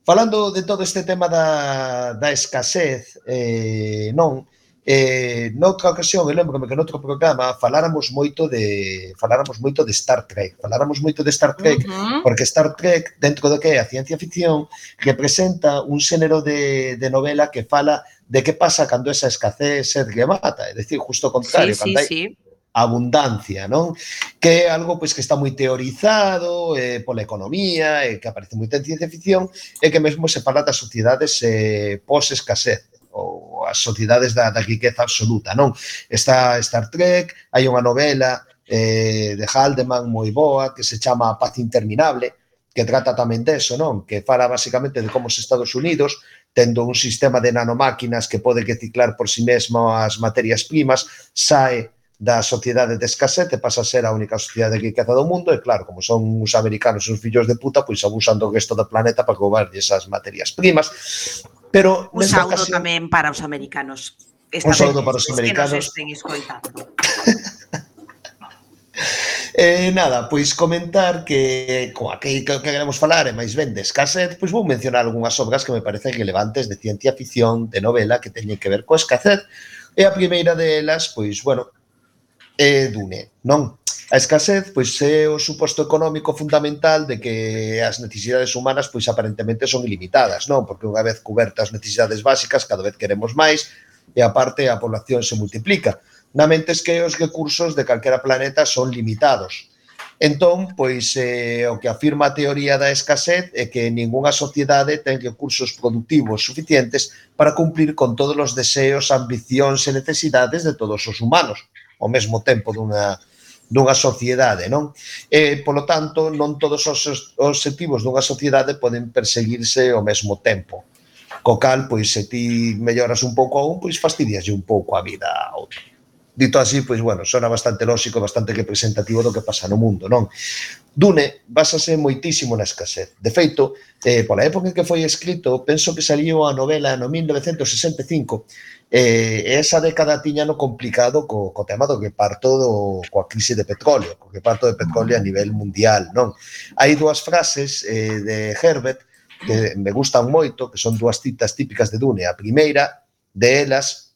Falando de todo este tema da, da escasez, eh, non, Eh, noutra ocasión, eu lembro que noutro programa faláramos moito de faláramos moito de Star Trek, faláramos moito de Star Trek, uh -huh. porque Star Trek, dentro do que é a ciencia ficción, representa un xénero de, de novela que fala de que pasa cando esa escasez se remata, é dicir, justo o contrario, sí, sí, cando hai sí abundancia, non? Que é algo pois que está moi teorizado eh, pola economía, eh, que aparece moito en ciencia ficción e que mesmo se fala das sociedades eh, pos escasez ou as sociedades da, da riqueza absoluta, non? Está Star Trek, hai unha novela eh, de Haldeman moi boa que se chama A Paz Interminable, que trata tamén deso, non? Que fala basicamente de como os Estados Unidos tendo un sistema de nanomáquinas que pode reciclar por si sí mesmo as materias primas, sae da sociedade de escasete pasa a ser a única sociedade de riqueza do mundo e claro, como son os americanos os fillos de puta, pois abusan do resto do planeta para cobrarlle esas materias primas Pero un saúdo ocasión, tamén para os americanos. Esta un saúdo para os americanos. Que nos estén escoitando. Eh, nada, pois comentar que coa que, que, que queremos falar e máis ben de escasez, pois vou mencionar algunhas obras que me parecen relevantes de ciencia ficción, de novela que teñen que ver coa escasez. E a primeira delas, pois, bueno, é Dune, non? A escasez pois é o suposto económico fundamental de que as necesidades humanas pois aparentemente son ilimitadas, non? Porque unha vez cubertas as necesidades básicas, cada vez queremos máis e aparte a población se multiplica. Na mente es que os recursos de calquera planeta son limitados. Entón, pois eh, o que afirma a teoría da escasez é que ningunha sociedade ten recursos productivos suficientes para cumplir con todos os deseos, ambicións e necesidades de todos os humanos ao mesmo tempo dunha dunha sociedade, non? E, polo tanto, non todos os objetivos dunha sociedade poden perseguirse ao mesmo tempo. Co cal, pois, se ti melloras un pouco a un, pois fastidiaslle un pouco a vida a outro dito así, pois, bueno, sona bastante lóxico, bastante representativo do que pasa no mundo, non? Dune basase moitísimo na escasez. De feito, eh, pola época en que foi escrito, penso que saliu a novela no 1965, eh, esa década tiña no complicado co, co tema do que parto do, coa crise de petróleo, co que parto de petróleo a nivel mundial, non? Hai dúas frases eh, de Herbert que me gustan moito, que son dúas citas típicas de Dune. A primeira de elas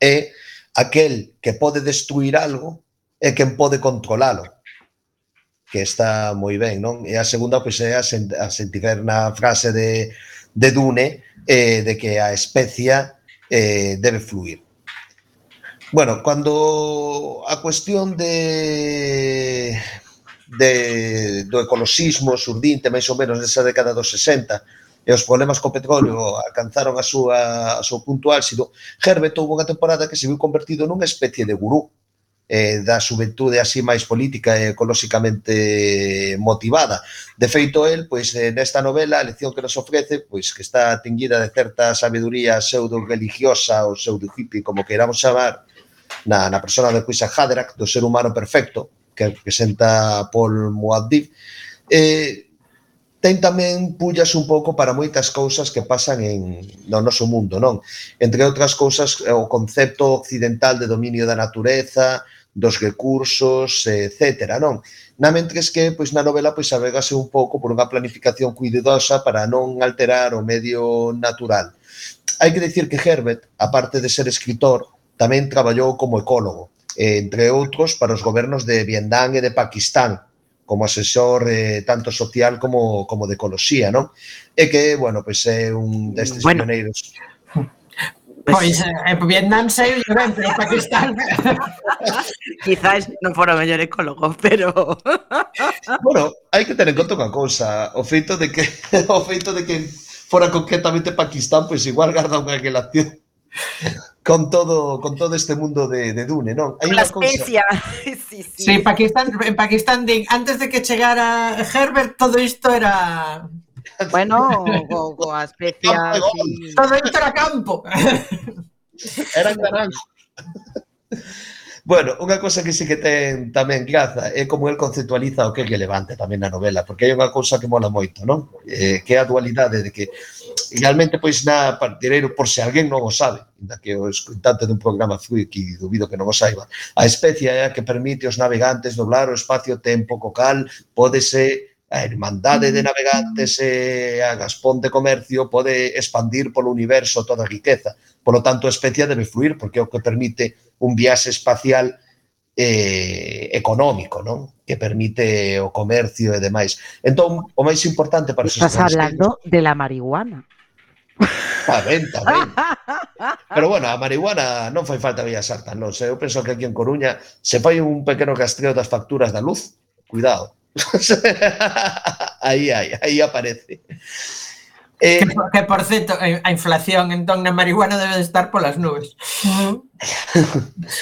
é aquel que pode destruir algo é quen pode controlalo que está moi ben, non? E a segunda, pois, é a, sent a sentir na frase de, de Dune eh, de que a especia eh, debe fluir. Bueno, cando a cuestión de, de do ecoloxismo surdinte máis ou menos nesa década dos 60 e os problemas co petróleo alcanzaron a súa, a seu punto álxido, Herbert houve unha temporada que se viu convertido nunha especie de gurú eh, da xuventude así máis política e ecolóxicamente motivada. De feito, el, pois, eh, nesta novela, a lección que nos ofrece, pois, que está atinguida de certa sabiduría pseudo-religiosa ou pseudo-hippie, como queiramos chamar, na, na persona de Cuisa Haderach, do ser humano perfecto, que representa Paul Muaddib, eh, ten tamén pullas un pouco para moitas cousas que pasan en no noso mundo, non? Entre outras cousas, eh, o concepto occidental de dominio da natureza, dos recursos, etc. Non? Na mentres que pois na novela pois avegase un pouco por unha planificación cuidadosa para non alterar o medio natural. Hai que decir que Herbert, aparte de ser escritor, tamén traballou como ecólogo, eh, entre outros para os gobernos de Vietnam e de Pakistán, como asesor eh, tanto social como, como de ecoloxía, non? E que, bueno, pois pues, é un destes bueno. pioneiros. Pois, eh, Vietnam sei ben, pero Pakistán... Quizás non fora o mellor ecólogo, pero... bueno, hai que ter en conta unha cousa. O feito de que, o feito de que fora concretamente Pakistán, pois pues igual garda unha relación con todo con todo este mundo de, de Dune, non? Hai unha cousa. sí, sí. Sí, Pakistán, en Pakistán din, antes de que chegara Herbert todo isto era Bueno, o, go a especia sí. Todo isto era campo. Era naranjo. Bueno, unha cosa que sí que ten tamén graza é como el conceptualiza o que é relevante tamén na novela, porque hai unha cousa que mola moito, non? Eh, que é a dualidade de que realmente pois na partireiro por se alguén non o sabe, ainda que o escritante dun programa fui dubido que non o saiba. A especie é a que permite aos navegantes doblar o espacio-tempo co cal pódese a Irmandade de mm. Navegantes e a Gaspón de Comercio pode expandir polo universo toda a riqueza. Polo tanto, a especie debe fluir porque é o que permite un viaxe espacial eh, económico, non? Que permite o comercio e demais. Entón, o máis importante para os Estás hablando de la marihuana. Está ben, está ben. Pero bueno, a marihuana non fai falta Bellas Artes, non sei. Eu penso que aquí en Coruña se fai un pequeno castreo das facturas da luz. Cuidado. aí, aí, aí aparece. Eh, que, que, por certo, eh, a inflación entón na marihuana debe de estar polas nubes. Uh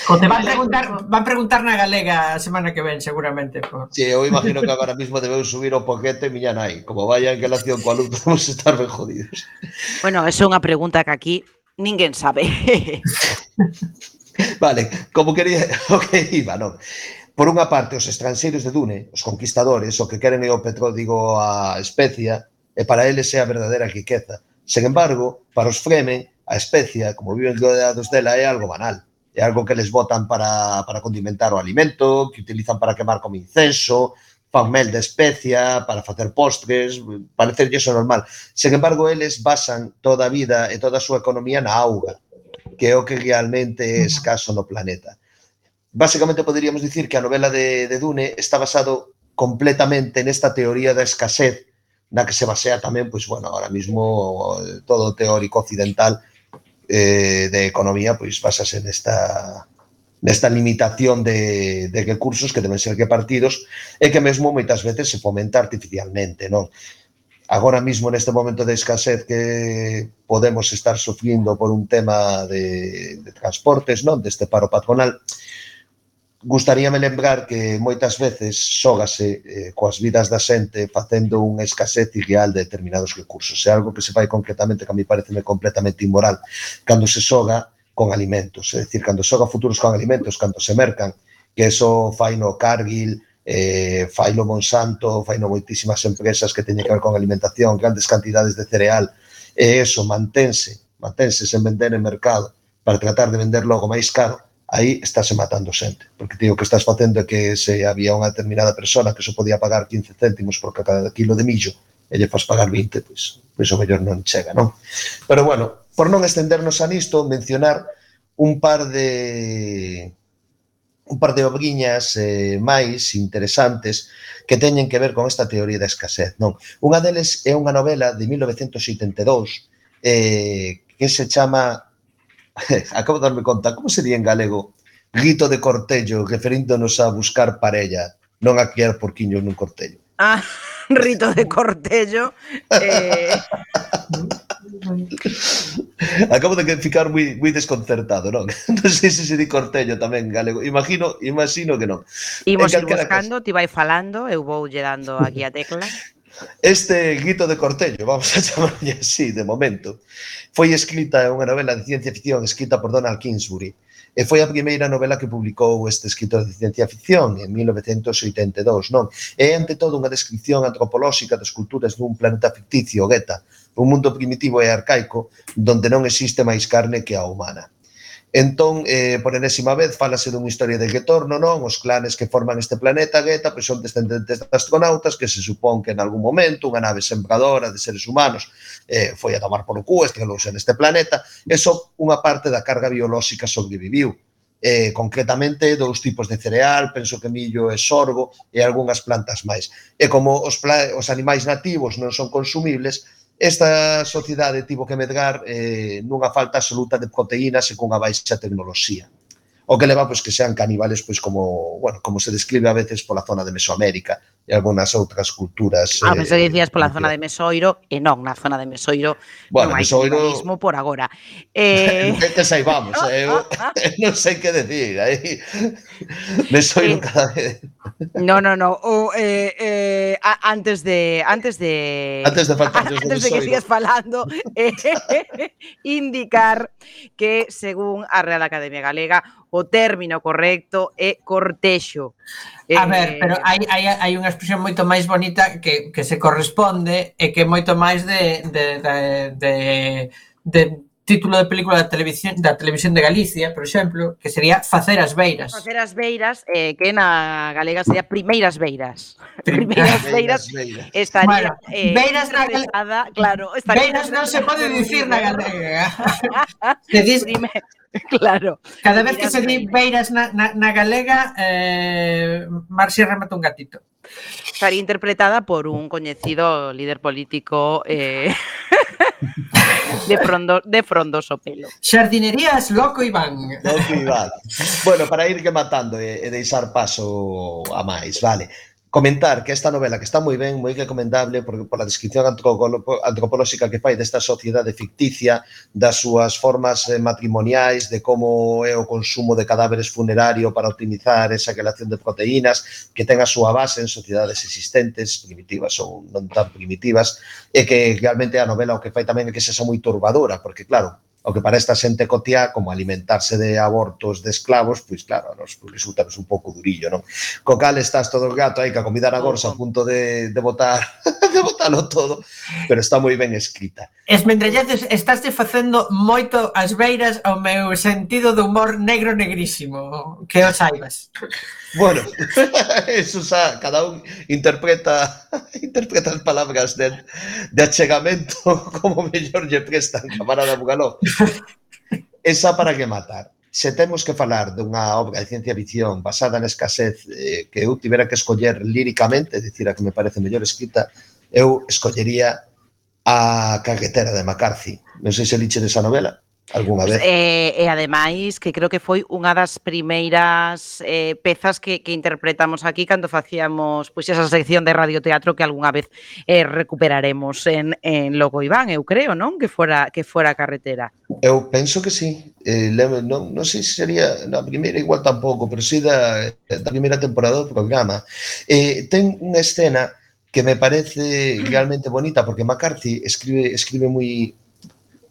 o te van preguntar, van preguntar na galega a semana que ven, seguramente. Por... Sí, eu imagino que agora mismo debeu subir o poquete miña nai. Como vaya en relación coa luz, vamos a estar ben jodidos. Bueno, é unha pregunta que aquí ninguén sabe. vale, como quería, o que iba, non? Por unha parte, os estranxeiros de Dune, os conquistadores, o que queren é o petróleo, digo, a especia, e para eles é a verdadeira riqueza. Sen embargo, para os Fremen, a especia, como viven rodeados dela, é algo banal. É algo que les botan para, para condimentar o alimento, que utilizan para quemar como incenso, fan mel de especia, para facer postres, parece iso normal. Sen embargo, eles basan toda a vida e toda a súa economía na auga, que é o que realmente é escaso no planeta. Básicamente poderíamos dicir que a novela de, de Dune está basado completamente nesta teoría da escasez na que se basea tamén, pois, bueno, ahora mismo todo o teórico occidental eh, de economía, pois, basase nesta nesta limitación de, de que cursos que deben ser que partidos e que mesmo moitas veces se fomenta artificialmente, non? Agora mismo, neste momento de escasez que podemos estar sufrindo por un tema de, de transportes, non? Deste paro patronal, eh, Gustaríame lembrar que moitas veces xógase eh, coas vidas da xente facendo unha escasez irreal de determinados recursos. É algo que se fai concretamente, que a mí parece completamente inmoral, cando se xoga con alimentos. É dicir, cando xoga futuros con alimentos, cando se mercan, que eso fai no Cargill, eh, fai no Monsanto, fai no moitísimas empresas que teñen que ver con alimentación, grandes cantidades de cereal, e eso mantense, mantense sen vender en mercado para tratar de vender logo máis caro, aí estáse matando xente, porque ti o que estás facendo é que se había unha determinada persona que só podía pagar 15 céntimos por cada kilo de millo, e lle faz pagar 20, pois, pois o mellor non chega, non? Pero bueno, por non estendernos a nisto, mencionar un par de un par de obriñas eh, máis interesantes que teñen que ver con esta teoría da escasez. Non? Unha deles é unha novela de 1982 eh, que se chama acabo de darme conta, como sería en galego grito de cortello referíndonos a buscar parella, non a criar porquiños nun cortello? Ah, rito de cortello. Eh... Acabo de ficar moi, moi desconcertado, non? Non sei se se di cortello tamén galego. Imagino, imagino que non. Imos ir buscando, caso. ti vai falando, eu vou lle dando aquí a tecla. Este grito de cortello, vamos a chamarlle así de momento, foi escrita é unha novela de ciencia ficción escrita por Donald Kingsbury e foi a primeira novela que publicou este escritor de ciencia ficción en 1982, non? É ante todo unha descripción antropolóxica das culturas dun planeta ficticio, Geta, un mundo primitivo e arcaico donde non existe máis carne que a humana. Entón, eh, por enésima vez, falase dunha historia de Getor, non, non, os clanes que forman este planeta Geta pois son descendentes de astronautas que se supón que en algún momento unha nave sembradora de seres humanos eh, foi a tomar por cu, estrelouse neste planeta, e só unha parte da carga biolóxica sobreviviu eh, concretamente dous tipos de cereal, penso que millo e sorgo e algunhas plantas máis. E como os, os animais nativos non son consumibles, Esta sociedade tivo que medgar eh, nunha falta absoluta de proteínas e cunha baixa tecnoloxía. O que leva pois, que sean caníbales pois, como, bueno, como se describe a veces pola zona de Mesoamérica, e algunhas outras culturas. Ah, eh, pensei que dicías pola zona de Mesoiro, e non, na zona de Mesoiro bueno, non hai Mesoiro... turismo por agora. Eh... que saibamos, eh, eu non sei que decir. Aí... Mesoiro eh... cada vez... No, no, no. O, eh, eh, antes de... Antes de, antes de, faltar, antes de, de que sigas falando, eh, indicar que, según a Real Academia Galega, o término correcto é cortexo. Eh, a ver, pero hai, hai, hai unha expresión moito máis bonita que, que se corresponde e que é moito máis de, de, de, de, de título de película da televisión da televisión de Galicia, por exemplo, que sería Facer as Beiras. Facer as Beiras, eh, que na galega sería Primeiras Beiras. Primeiras, Primeiras Beiras, Beiras estaría bueno, eh, Beiras na galega, claro, Estaría Beiras non se pode dicir na galega. Se dis Claro. Cada vez que se di Beiras na, na, na galega, eh, Marcia remata un gatito. Estaría interpretada por un coñecido líder político eh, de, frondo, de frondoso pelo. Xardinerías Loco Iván. Loco Iván. Bueno, para ir rematando e, eh, e eh, deixar paso a máis, vale comentar que esta novela que está moi ben, moi recomendable porque pola descripción antropolóxica que fai desta sociedade ficticia, das súas formas eh, matrimoniais, de como é o consumo de cadáveres funerario para optimizar esa relación de proteínas, que ten a súa base en sociedades existentes, primitivas ou non tan primitivas, e que realmente a novela o que fai tamén é que se xa moi turbadora, porque claro, o que para esta xente cotía como alimentarse de abortos de esclavos, pois claro, nos resulta un pouco durillo, non? Co cal estás todo o gato aí que a comida a gorsa a punto de, de botar de botalo todo, pero está moi ben escrita. Esmendrelleces, estás facendo moito as beiras ao meu sentido de humor negro negrísimo, que o saibas. Bueno, eso xa, cada un interpreta interpreta as palabras de, de achegamento como mellor lle prestan, camarada Bugaló. Esa para que matar. Se temos que falar dunha obra de ciencia ficción basada na escasez eh, que eu tivera que escoller líricamente, dicir a que me parece mellor escrita, eu escollería a carretera de McCarthy. Non sei se liche desa novela alguna vez. E, e ademais que creo que foi unha das primeiras eh, pezas que, que interpretamos aquí cando facíamos pois esa sección de radioteatro que algunha vez eh, recuperaremos en, en Logo Iván, eu creo, non? Que fora que fora a carretera. Eu penso que sí. Eh, non, non sei se sería na primeira igual tampouco, pero sí da, eh, da primeira temporada do programa. Eh, ten unha escena que me parece realmente bonita porque McCarthy escribe escribe moi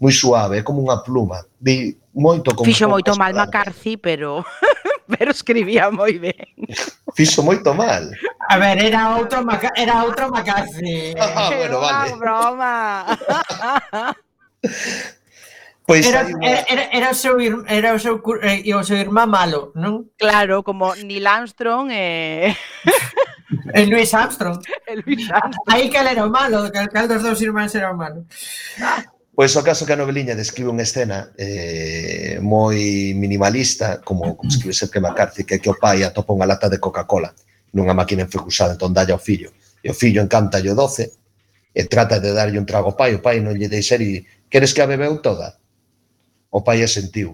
moi suave, é como unha pluma. Di moito con Fixo moito mal palabras. McCarthy, pero pero escribía moi ben. Fixo moito mal. A ver, era outro Maca... era outro McCarthy. Ah, ah bueno, vale. Pois era broma. Pois era, era, era, o seu ir, era o seu eh, e o seu irmán malo, non? Claro, como Neil Armstrong e eh... e Louis Armstrong. E Louis Armstrong. Aí que era o malo, que cal dos dous irmáns era o malo. Pois o caso que a noveliña describe unha escena eh, moi minimalista, como, como escribe que McCarthy, que é que o pai atopa unha lata de Coca-Cola nunha máquina enfecusada, entón dalle ao fillo. E o fillo encanta o doce e trata de darlle un trago ao pai, o pai non lle deixa e queres que a bebeu toda? O pai asentiu.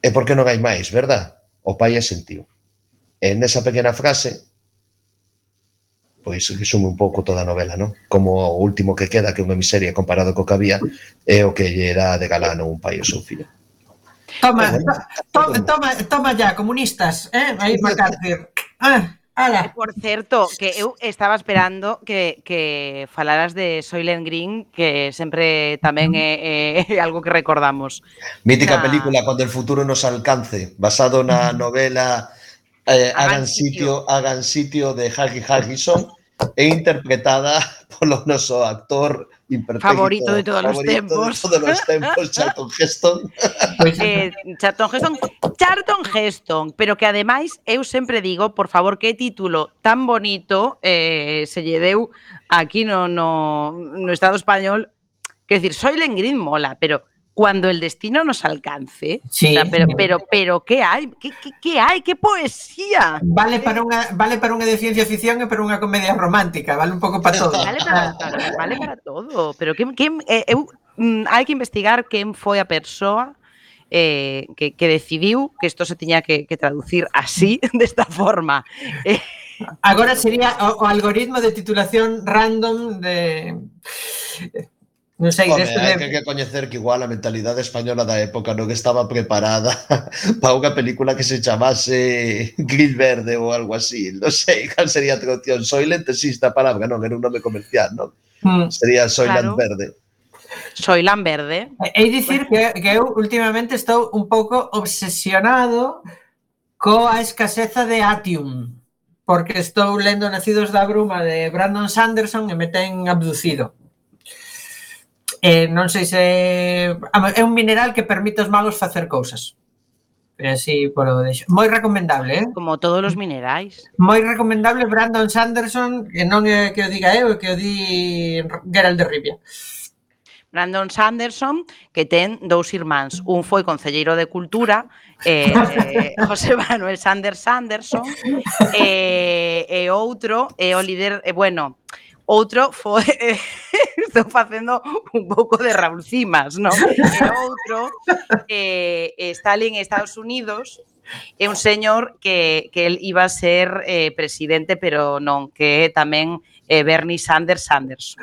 E por que non hai máis, verdad? O pai asentiu. E nesa pequena frase pois resume un pouco toda a novela, non? Como o último que queda, que é unha miseria comparado co que había, é o que lle era de galano un pai ao seu fillo. Toma, to, toma, toma, toma ya, comunistas, eh? Aí MacArthur. Ah. Ala. Por certo, que eu estaba esperando que, que falaras de Soylent Green, que sempre tamén é, é algo que recordamos. Mítica na... película, Cuando el futuro nos alcance, basado na novela eh, hagan, sitio, sitio, hagan sitio de Harry Harrison e interpretada polo noso actor imperfecto favorito de todos favorito los tempos. De todos los tempos, Charlton Heston. eh, Charlton Heston, Charlton Heston, pero que ademais eu sempre digo, por favor, que título tan bonito eh, se lle deu aquí no, no, no Estado español. Quer decir, Soylent Green mola, pero cuando el destino nos alcance. Sí. O sea, pero, pero, pero, ¿qué hay? ¿Qué, qué, qué hay? ¿Qué poesía? Vale para unha vale para unha de ciencia ficción e para unha comedia romántica, vale un pouco para todo. Vale para, para, vale para todo, pero que, que eh, eu, mm, hai que investigar quen foi a persoa eh, que, que decidiu que isto se tiña que, que traducir así, desta forma. Eh. Agora sería o, o algoritmo de titulación random de... Non sei, Home, deste hai de... que coñecer que igual a mentalidade española da época non estaba preparada para unha película que se chamase Gris Verde ou algo así. Non sei cal sería a traducción. Soylent existe a palabra, non? Era un nome comercial, non? Mm, sería Soylent claro. Verde. Soylent Verde. Hei dicir que, que eu últimamente estou un pouco obsesionado coa escaseza de Atium porque estou lendo Nacidos da Bruma de Brandon Sanderson e me ten abducido. Eh, non sei se é un mineral que permite aos malos facer cousas. E así polo deixo. Moi recomendable, eh? Como todos os minerais. Moi recomendable Brandon Sanderson, que non é que o diga eu, que o di Gerald de Rivia. Brandon Sanderson, que ten dous irmáns. Un foi concelleiro de Cultura, eh, eh, José Manuel Sanders Sanderson, eh, e outro é eh, o líder, eh, bueno, outro foi estou facendo un pouco de Raúl Cimas, non? E outro eh, está ali en Estados Unidos é un señor que, que el iba a ser eh, presidente, pero non, que tamén eh, Bernie Sanders Sanders.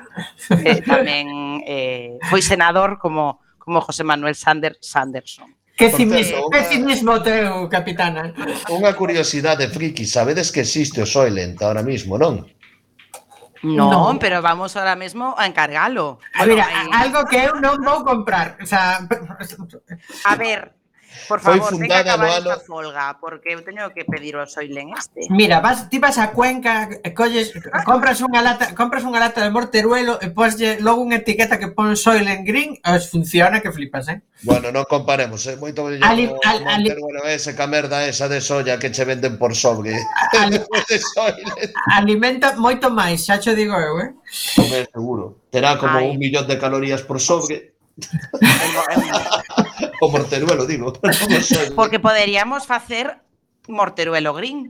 Eh, tamén eh, foi senador como, como José Manuel Sanders Sanderson. Que cinismo, que cinismo teu, capitana. Unha curiosidade friki, sabedes que existe o Soylent ahora mismo, non? No, No. pero vamos ahora mismo a encargalo. A Bueno, ver, aí- a- algo que non vou comprar. O sea, a ver, Por favor, foi fundada no ano esta folga, porque eu teño que pedir o Soilen este. Mira, vas, ti vas a Cuenca, colles, compras unha lata, compras unha lata de morteruelo e poslle logo unha etiqueta que pon Soilen Green, os funciona que flipas, eh? Bueno, non comparemos, eh? moito mellor ali, o al, morteruelo ali, ese, ca merda esa de soya que che venden por sobre. Ali, de Alimenta moito máis, xa che digo eu, eh? Como seguro. Terá como Ay. un millón de calorías por sobre. o morteruelo, digo. Porque poderíamos facer morteruelo green.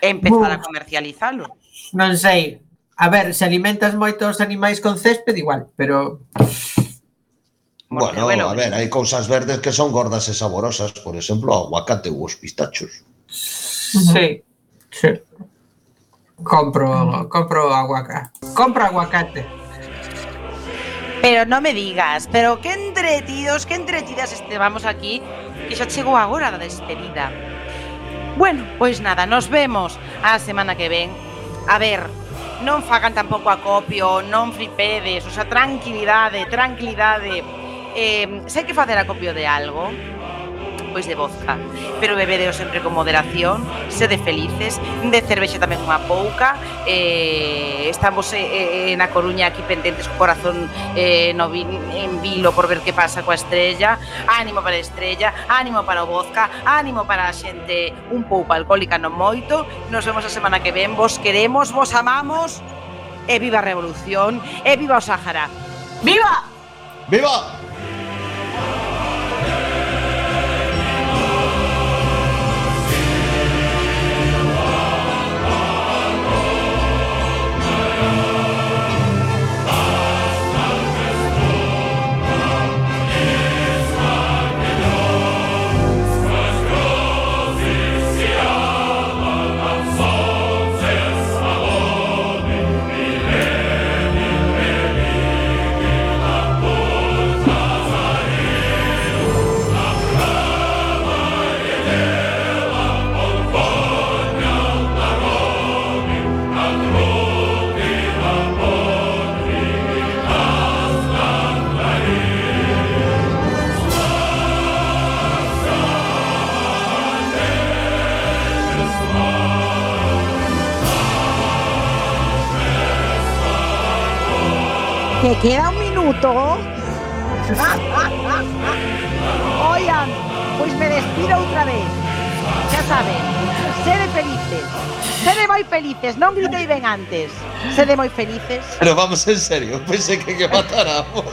E empezar Buf. a comercializalo. Non sei. A ver, se alimentas moitos animais con césped igual, pero Bueno, a ver, hai cousas verdes que son gordas e saborosas, por exemplo, o aguacate ou os pistachos. Sí. sí. Compro, compro aguacate. Compro aguacate. Pero no me digas, pero qué entretidos, qué entretidas estevamos aquí, que xa chegou agora da despedida. Bueno, pois nada, nos vemos a semana que ven. A ver, non fagan tampouco acopio, non flipedes, o sea, tranquilidade, tranquilidade. Eh, se hai que facer acopio de algo, pois de vodka. Pero bebedeo sempre con moderación, sede felices, de cervexa tamén unha pouca. Eh, estamos eh, eh, na Coruña aquí pendentes co corazón eh, no vi, en vilo por ver que pasa coa estrella. Ánimo para a estrella, ánimo para o vodka, ánimo para a xente un pouco alcohólica non moito. Nos vemos a semana que ven, vos queremos, vos amamos. E viva a revolución, e viva o Sáhara. ¡Viva! ¡Viva! Felices, non gritei ben antes. Sede moi felices. Pero vamos en serio, pensé que que matáramos.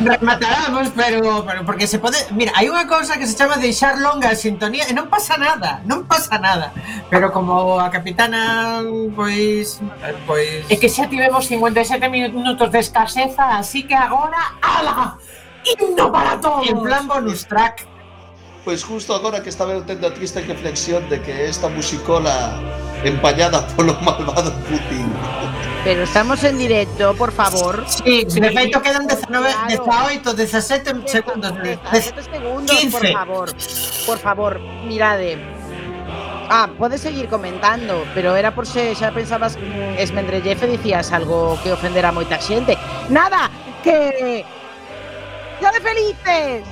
Remataramos, pero, pero porque se pode... Mira, hai unha cousa que se chama deixar longa a sintonía e non pasa nada, non pasa nada. Pero como a capitana, pois... pois... É que xa tivemos 57 minutos de escaseza, así que agora, ala! Himno para todos! En plan bonus track. Pois justo agora que estaba eu tendo a triste reflexión de que esta musicola empañada polo malvado Putin. Pero estamos en directo, por favor. Sí, de feito quedan 19, Claro. 18, 17 segundos. 17 segundos, por 15. favor. Por favor, mirade. Ah, podes seguir comentando, pero era por se xa pensabas mm, esmendrellefe dicías algo que ofendera a moita xente. Nada, que... ¡Ya de felices!